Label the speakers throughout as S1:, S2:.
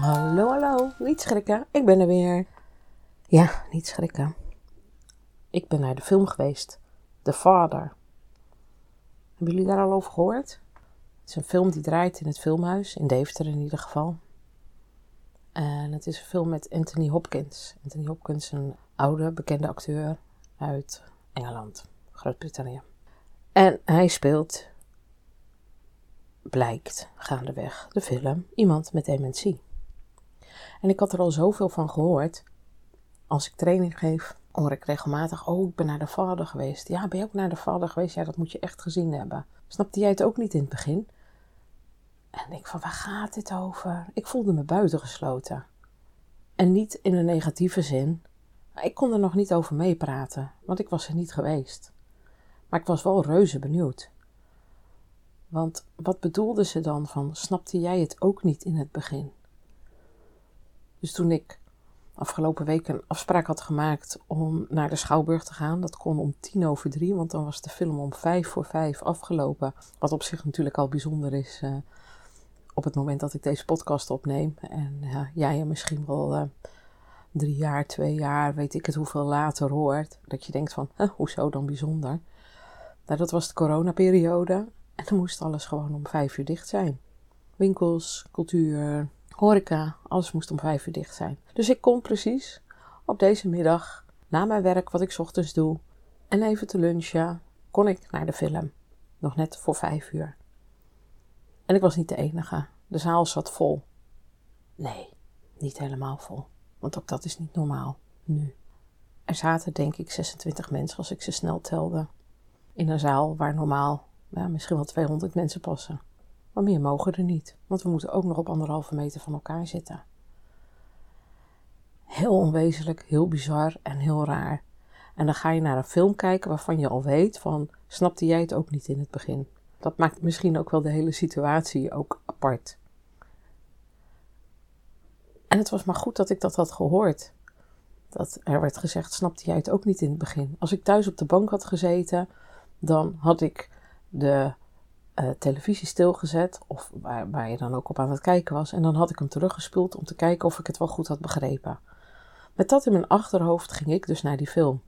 S1: Hallo, hallo. Niet schrikken. Ik ben er weer. Ja, niet schrikken. Ik ben naar de film geweest. The Father. Hebben jullie daar al over gehoord? Het is een film die draait in het filmhuis, in Deventer in ieder geval. En het is een film met Anthony Hopkins. Anthony Hopkins, een oude, bekende acteur uit Engeland, Groot-Brittannië. En hij speelt, blijkt gaandeweg de film, iemand met dementie. En ik had er al zoveel van gehoord. Als ik training geef, hoor ik regelmatig: Oh, ik ben naar de vader geweest. Ja, ben je ook naar de vader geweest? Ja, dat moet je echt gezien hebben. Snapte jij het ook niet in het begin? En ik van, waar gaat dit over? Ik voelde me buitengesloten. En niet in een negatieve zin. Ik kon er nog niet over meepraten, want ik was er niet geweest. Maar ik was wel reuze benieuwd. Want wat bedoelde ze dan van, snapte jij het ook niet in het begin? Dus toen ik afgelopen week een afspraak had gemaakt om naar de Schouwburg te gaan, dat kon om tien over drie, want dan was de film om vijf voor vijf afgelopen. Wat op zich natuurlijk al bijzonder is uh, op het moment dat ik deze podcast opneem. En jij je misschien wel uh, drie jaar, twee jaar, weet ik het hoeveel later hoort. Dat je denkt van, hoezo dan bijzonder? Nou, dat was de coronaperiode en dan moest alles gewoon om vijf uur dicht zijn. Winkels, cultuur, horeca, alles moest om vijf uur dicht zijn. Dus ik kon precies op deze middag, na mijn werk wat ik ochtends doe, en even te lunchen, kon ik naar de film. Nog net voor vijf uur. En ik was niet de enige. De zaal zat vol. Nee, niet helemaal vol. Want ook dat is niet normaal, nu. Er zaten denk ik 26 mensen als ik ze snel telde. In een zaal waar normaal ja, misschien wel 200 mensen passen. Maar meer mogen er niet, want we moeten ook nog op anderhalve meter van elkaar zitten. Heel onwezenlijk, heel bizar en heel raar. En dan ga je naar een film kijken waarvan je al weet van, snapte jij het ook niet in het begin? Dat maakt misschien ook wel de hele situatie ook apart. En het was maar goed dat ik dat had gehoord. Dat er werd gezegd, snapte jij het ook niet in het begin? Als ik thuis op de bank had gezeten, dan had ik de uh, televisie stilgezet, of waar, waar je dan ook op aan het kijken was, en dan had ik hem teruggespoeld om te kijken of ik het wel goed had begrepen. Met dat in mijn achterhoofd ging ik dus naar die film.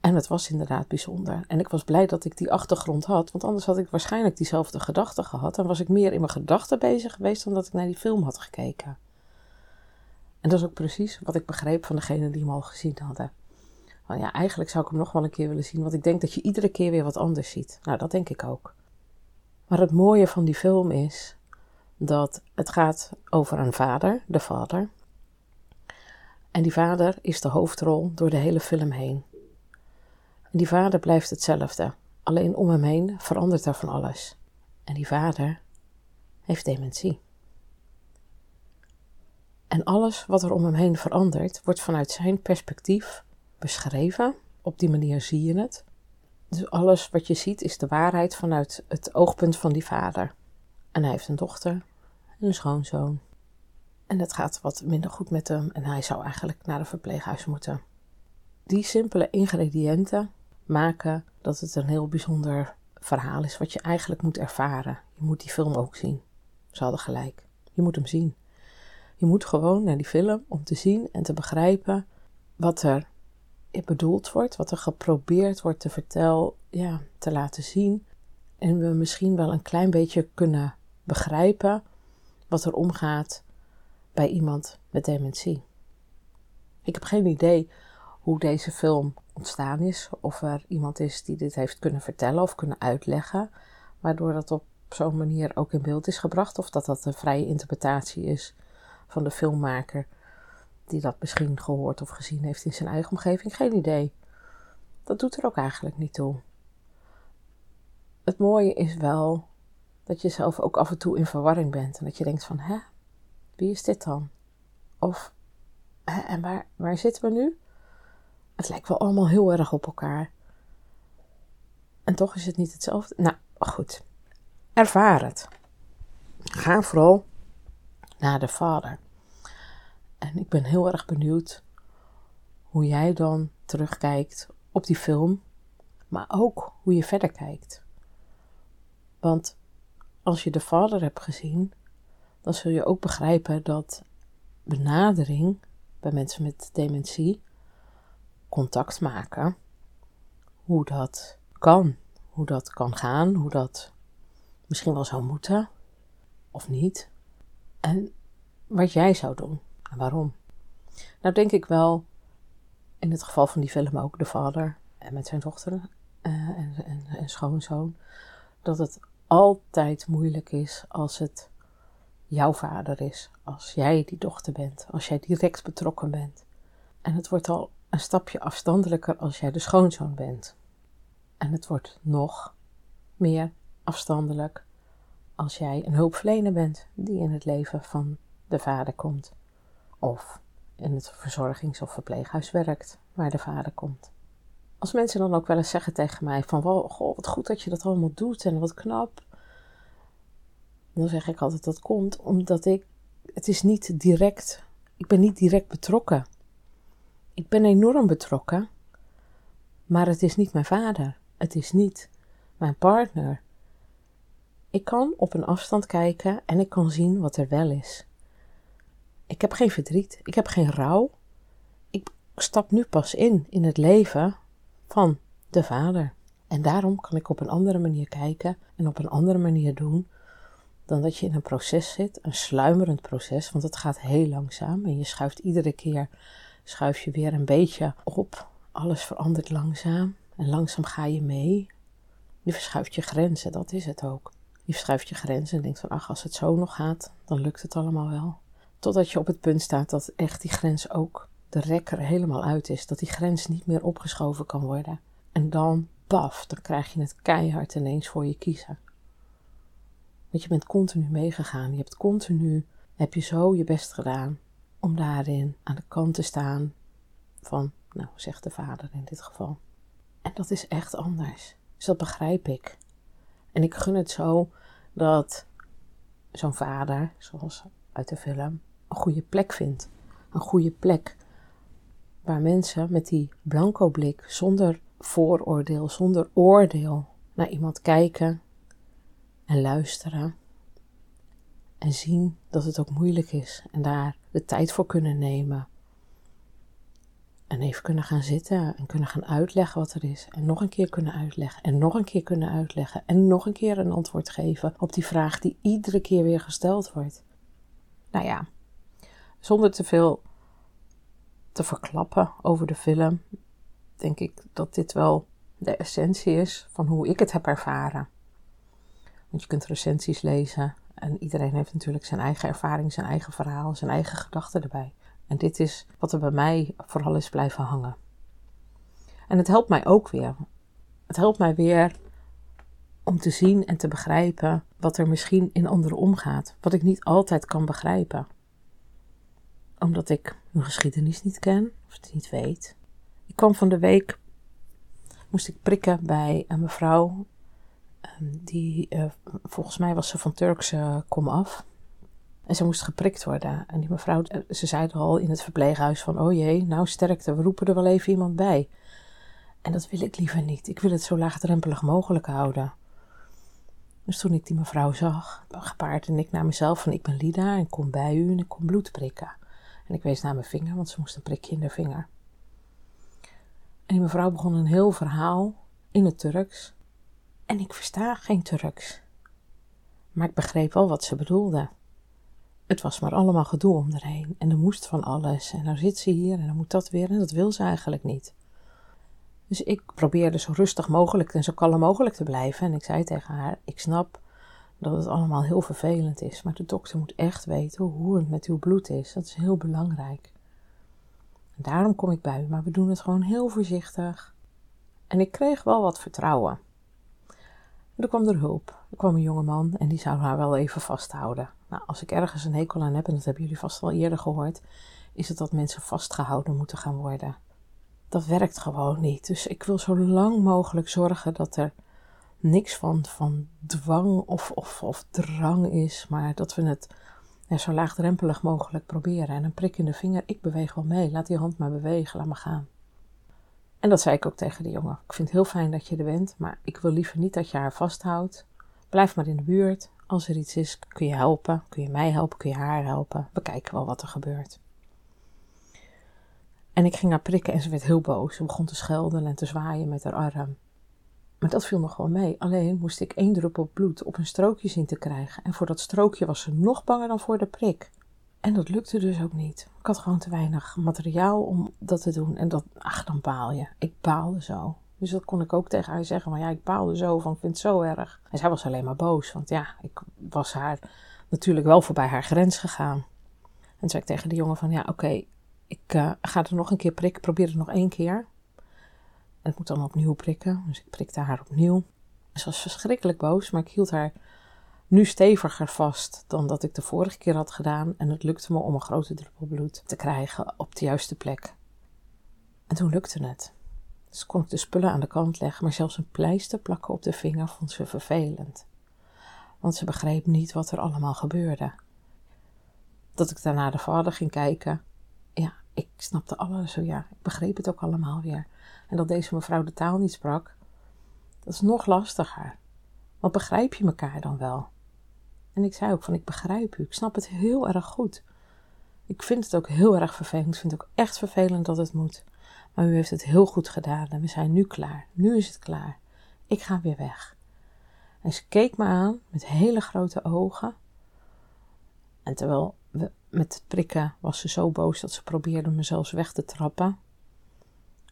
S1: En het was inderdaad bijzonder. En ik was blij dat ik die achtergrond had, want anders had ik waarschijnlijk diezelfde gedachten gehad. En was ik meer in mijn gedachten bezig geweest dan dat ik naar die film had gekeken. En dat is ook precies wat ik begreep van degene die hem al gezien hadden. Ja, eigenlijk zou ik hem nog wel een keer willen zien, want ik denk dat je iedere keer weer wat anders ziet. Nou, dat denk ik ook. Maar het mooie van die film is dat het gaat over een vader, de vader. En die vader is de hoofdrol door de hele film heen. En die vader blijft hetzelfde, alleen om hem heen verandert er van alles. En die vader heeft dementie. En alles wat er om hem heen verandert, wordt vanuit zijn perspectief beschreven. Op die manier zie je het. Dus alles wat je ziet is de waarheid vanuit het oogpunt van die vader. En hij heeft een dochter en een schoonzoon. En het gaat wat minder goed met hem en hij zou eigenlijk naar een verpleeghuis moeten. Die simpele ingrediënten maken dat het een heel bijzonder verhaal is wat je eigenlijk moet ervaren. Je moet die film ook zien. Ze hadden gelijk. Je moet hem zien. Je moet gewoon naar die film om te zien en te begrijpen wat er bedoeld wordt, wat er geprobeerd wordt te vertellen, ja, te laten zien. En we misschien wel een klein beetje kunnen begrijpen wat er omgaat bij iemand met dementie. Ik heb geen idee hoe deze film ontstaan is, of er iemand is die dit heeft kunnen vertellen of kunnen uitleggen, waardoor dat op zo'n manier ook in beeld is gebracht, of dat dat een vrije interpretatie is van de filmmaker die dat misschien gehoord of gezien heeft in zijn eigen omgeving. Geen idee. Dat doet er ook eigenlijk niet toe. Het mooie is wel dat je zelf ook af en toe in verwarring bent. En dat je denkt van, hè, wie is dit dan? Of, hè, en waar, waar zitten we nu? Het lijkt wel allemaal heel erg op elkaar. En toch is het niet hetzelfde. Nou, goed. Ervaar het. Ga vooral naar de vader. En ik ben heel erg benieuwd hoe jij dan terugkijkt op die film, maar ook hoe je verder kijkt. Want als je de vader hebt gezien, dan zul je ook begrijpen dat benadering bij mensen met dementie, contact maken, hoe dat kan, hoe dat kan gaan, hoe dat misschien wel zou moeten of niet. En wat jij zou doen waarom. Nou denk ik wel, in het geval van die film ook, de vader en met zijn dochter uh, en, en, en schoonzoon, dat het altijd moeilijk is als het jouw vader is, als jij die dochter bent, als jij direct betrokken bent. En het wordt al een stapje afstandelijker als jij de schoonzoon bent. En het wordt nog meer afstandelijk als jij een hulpverlener bent die in het leven van de vader komt. Of in het verzorgings- of verpleeghuis werkt waar de vader komt. Als mensen dan ook wel eens zeggen tegen mij van, wat goed dat je dat allemaal doet en wat knap. Dan zeg ik altijd dat komt omdat ik, het is niet direct, ik ben niet direct betrokken. Ik ben enorm betrokken, maar het is niet mijn vader. Het is niet mijn partner. Ik kan op een afstand kijken en ik kan zien wat er wel is. Ik heb geen verdriet, ik heb geen rouw. Ik stap nu pas in in het leven van de vader. En daarom kan ik op een andere manier kijken en op een andere manier doen dan dat je in een proces zit, een sluimerend proces, want het gaat heel langzaam en je schuift iedere keer schuif je weer een beetje op. Alles verandert langzaam en langzaam ga je mee. Je verschuift je grenzen, dat is het ook. Je verschuift je grenzen en denkt van ach, als het zo nog gaat, dan lukt het allemaal wel. Totdat je op het punt staat dat echt die grens ook de rekker helemaal uit is. Dat die grens niet meer opgeschoven kan worden. En dan, paf, dan krijg je het keihard ineens voor je kiezen. Want je bent continu meegegaan. Je hebt continu, heb je zo je best gedaan om daarin aan de kant te staan van, nou, zegt de vader in dit geval. En dat is echt anders. Dus dat begrijp ik. En ik gun het zo dat zo'n vader, zoals uit de film, een goede plek vindt. Een goede plek waar mensen met die blanco blik, zonder vooroordeel, zonder oordeel, naar iemand kijken en luisteren. En zien dat het ook moeilijk is en daar de tijd voor kunnen nemen. En even kunnen gaan zitten en kunnen gaan uitleggen wat er is. En nog een keer kunnen uitleggen. En nog een keer kunnen uitleggen. En nog een keer een antwoord geven op die vraag die iedere keer weer gesteld wordt. Nou ja, zonder te veel te verklappen over de film, denk ik dat dit wel de essentie is van hoe ik het heb ervaren. Want je kunt recensies lezen en iedereen heeft natuurlijk zijn eigen ervaring, zijn eigen verhaal, zijn eigen gedachten erbij. En dit is wat er bij mij vooral is blijven hangen. En het helpt mij ook weer. Het helpt mij weer om te zien en te begrijpen wat er misschien in anderen omgaat, wat ik niet altijd kan begrijpen omdat ik mijn geschiedenis niet ken of het niet weet. Ik kwam van de week, moest ik prikken bij een mevrouw. Ehm, die, uh, volgens mij was ze van Turkse kom af. En ze moest geprikt worden. En die mevrouw, eh, ze zei al in het verpleeghuis van, oh jee, nou sterkte, we roepen er wel even iemand bij. En dat wil ik liever niet. Ik wil het zo laagdrempelig mogelijk houden. Dus toen ik die mevrouw zag, gepaard en ik naar mezelf van, ik ben Lida en kom bij u en ik kom bloed prikken. En ik wees naar mijn vinger, want ze moest een prikje in de vinger. En die mevrouw begon een heel verhaal in het Turks. En ik versta geen Turks. Maar ik begreep wel wat ze bedoelde. Het was maar allemaal gedoe om erheen. En er moest van alles. En dan zit ze hier en dan moet dat weer. En dat wil ze eigenlijk niet. Dus ik probeerde zo rustig mogelijk en zo kalm mogelijk te blijven. En ik zei tegen haar: Ik snap dat het allemaal heel vervelend is. Maar de dokter moet echt weten hoe het met uw bloed is. Dat is heel belangrijk. En daarom kom ik bij u, maar we doen het gewoon heel voorzichtig. En ik kreeg wel wat vertrouwen. En er kwam er hulp. Er kwam een jonge man en die zou haar wel even vasthouden. Nou, als ik ergens een hekel aan heb, en dat hebben jullie vast wel eerder gehoord, is het dat mensen vastgehouden moeten gaan worden. Dat werkt gewoon niet. Dus ik wil zo lang mogelijk zorgen dat er niks van, van dwang of, of, of drang is, maar dat we het zo laagdrempelig mogelijk proberen. En een prik in de vinger, ik beweeg wel mee. Laat die hand maar bewegen, laat me gaan. En dat zei ik ook tegen de jongen. Ik vind het heel fijn dat je er bent, maar ik wil liever niet dat je haar vasthoudt. Blijf maar in de buurt. Als er iets is, kun je helpen. Kun je mij helpen, kun je haar helpen. We kijken wel wat er gebeurt. En ik ging haar prikken en ze werd heel boos. Ze begon te schelden en te zwaaien met haar arm. Maar dat viel nog wel mee. Alleen moest ik één druppel bloed op een strookje zien te krijgen. En voor dat strookje was ze nog banger dan voor de prik. En dat lukte dus ook niet. Ik had gewoon te weinig materiaal om dat te doen. En dat, ach, dan baal je. Ik baalde zo. Dus dat kon ik ook tegen haar zeggen. Maar ja, ik baalde zo van, ik vind het zo erg. En zij was alleen maar boos. Want ja, ik was haar natuurlijk wel voorbij haar grens gegaan. En zei ik tegen de jongen van, ja, oké, ik uh, ga er nog een keer prikken. Probeer het nog één keer. Ik moet dan opnieuw prikken. Dus ik prikte haar opnieuw. Ze was verschrikkelijk boos, maar ik hield haar nu steviger vast dan dat ik de vorige keer had gedaan. En het lukte me om een grote druppel bloed te krijgen op de juiste plek. En toen lukte het. Dus kon ik de spullen aan de kant leggen, maar zelfs een pleister plakken op de vinger vond ze vervelend. Want ze begreep niet wat er allemaal gebeurde. Dat ik daarna de vader ging kijken, ja, ik snapte alles zo, ja, ik begreep het ook allemaal weer. En dat deze mevrouw de taal niet sprak, dat is nog lastiger. Want begrijp je elkaar dan wel? En ik zei ook van, ik begrijp u, ik snap het heel erg goed. Ik vind het ook heel erg vervelend, ik vind het ook echt vervelend dat het moet. Maar u heeft het heel goed gedaan en we zijn nu klaar. Nu is het klaar. Ik ga weer weg. En ze keek me aan met hele grote ogen. En terwijl met het prikken was ze zo boos dat ze probeerde me zelfs weg te trappen.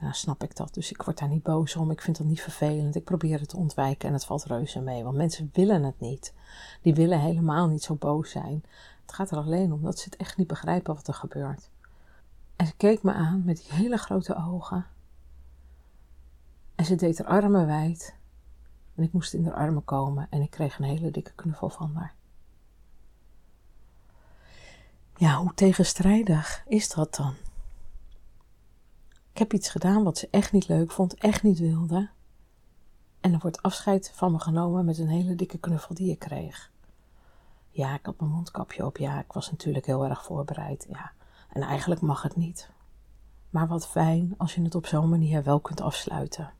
S1: Nou, snap ik dat. Dus ik word daar niet boos om. Ik vind dat niet vervelend. Ik probeer het te ontwijken en het valt reuze mee. Want mensen willen het niet. Die willen helemaal niet zo boos zijn. Het gaat er alleen om dat ze het echt niet begrijpen wat er gebeurt. En ze keek me aan met die hele grote ogen. En ze deed haar armen wijd. En ik moest in haar armen komen en ik kreeg een hele dikke knuffel van haar. Ja, hoe tegenstrijdig is dat dan? Ik heb iets gedaan wat ze echt niet leuk vond, echt niet wilde. En er wordt afscheid van me genomen met een hele dikke knuffel die ik kreeg. Ja, ik had mijn mondkapje op. Ja, ik was natuurlijk heel erg voorbereid. Ja, en eigenlijk mag het niet. Maar wat fijn als je het op zo'n manier wel kunt afsluiten.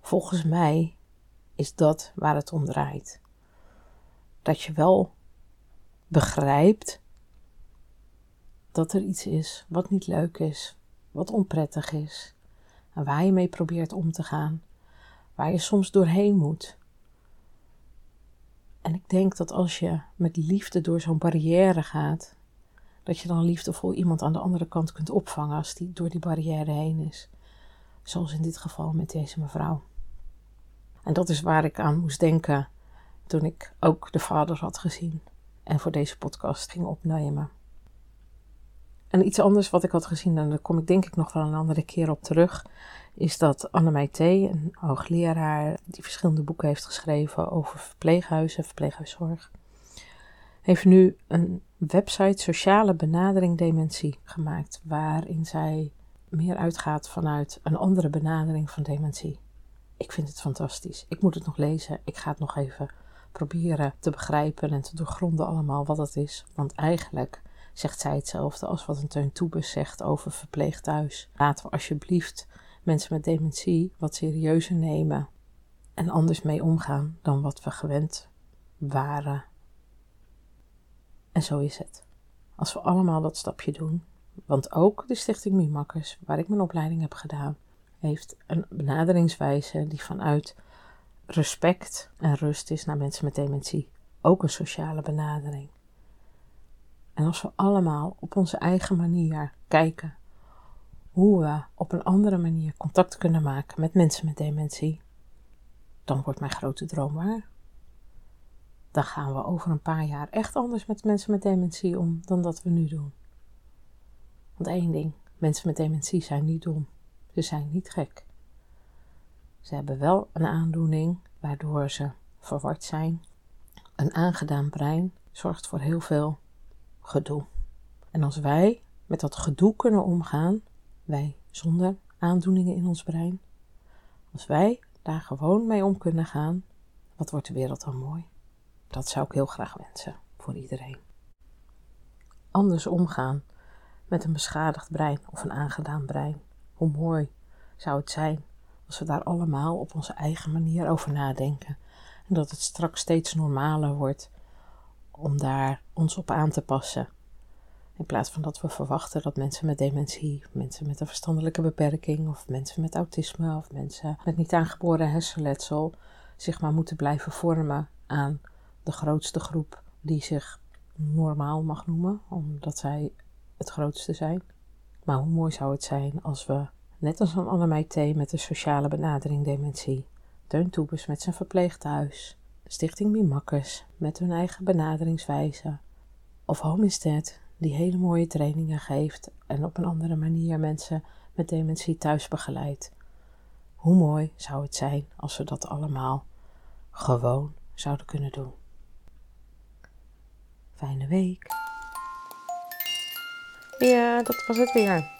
S1: Volgens mij is dat waar het om draait. Dat je wel begrijpt dat er iets is wat niet leuk is, wat onprettig is, en waar je mee probeert om te gaan, waar je soms doorheen moet. En ik denk dat als je met liefde door zo'n barrière gaat, dat je dan liefdevol iemand aan de andere kant kunt opvangen als die door die barrière heen is. Zoals in dit geval met deze mevrouw. En dat is waar ik aan moest denken toen ik ook de vader had gezien en voor deze podcast ging opnemen. En iets anders wat ik had gezien, en daar kom ik denk ik nog wel een andere keer op terug, is dat Annemij T., een hoogleraar die verschillende boeken heeft geschreven over verpleeghuizen, verpleeghuiszorg, heeft nu een website Sociale Benadering Dementie gemaakt, waarin zij meer uitgaat vanuit een andere benadering van dementie. Ik vind het fantastisch. Ik moet het nog lezen. Ik ga het nog even proberen te begrijpen en te doorgronden allemaal wat het is. Want eigenlijk zegt zij hetzelfde als wat een Teun Toebes zegt over verpleeghuis. Laten we alsjeblieft mensen met dementie wat serieuzer nemen en anders mee omgaan dan wat we gewend waren. En zo is het. Als we allemaal dat stapje doen, want ook de Stichting Mimakkers, waar ik mijn opleiding heb gedaan, heeft een benaderingswijze die vanuit respect en rust is naar mensen met dementie. Ook een sociale benadering. En als we allemaal op onze eigen manier kijken hoe we op een andere manier contact kunnen maken met mensen met dementie, dan wordt mijn grote droom waar. Dan gaan we over een paar jaar echt anders met mensen met dementie om dan dat we nu doen. Want één ding, mensen met dementie zijn niet dom. Ze zijn niet gek. Ze hebben wel een aandoening waardoor ze verward zijn. Een aangedaan brein zorgt voor heel veel gedoe. En als wij met dat gedoe kunnen omgaan, wij zonder aandoeningen in ons brein, als wij daar gewoon mee om kunnen gaan, wat wordt de wereld dan mooi? Dat zou ik heel graag wensen voor iedereen. Anders omgaan met een beschadigd brein of een aangedaan brein. Hoe mooi zou het zijn als we daar allemaal op onze eigen manier over nadenken. En dat het straks steeds normaler wordt om daar ons op aan te passen. In plaats van dat we verwachten dat mensen met dementie, mensen met een verstandelijke beperking, of mensen met autisme, of mensen met niet aangeboren hersenletsel, zich maar moeten blijven vormen aan de grootste groep die zich normaal mag noemen, omdat zij het grootste zijn. Maar hoe mooi zou het zijn als we, net als een Annemij T met de sociale benadering dementie, Teun met zijn verpleeghuis, Stichting Mimakkes met hun eigen benaderingswijze, of Homestead die hele mooie trainingen geeft en op een andere manier mensen met dementie thuis begeleidt. Hoe mooi zou het zijn als we dat allemaal gewoon zouden kunnen doen. Fijne week. Ja, dat was het weer.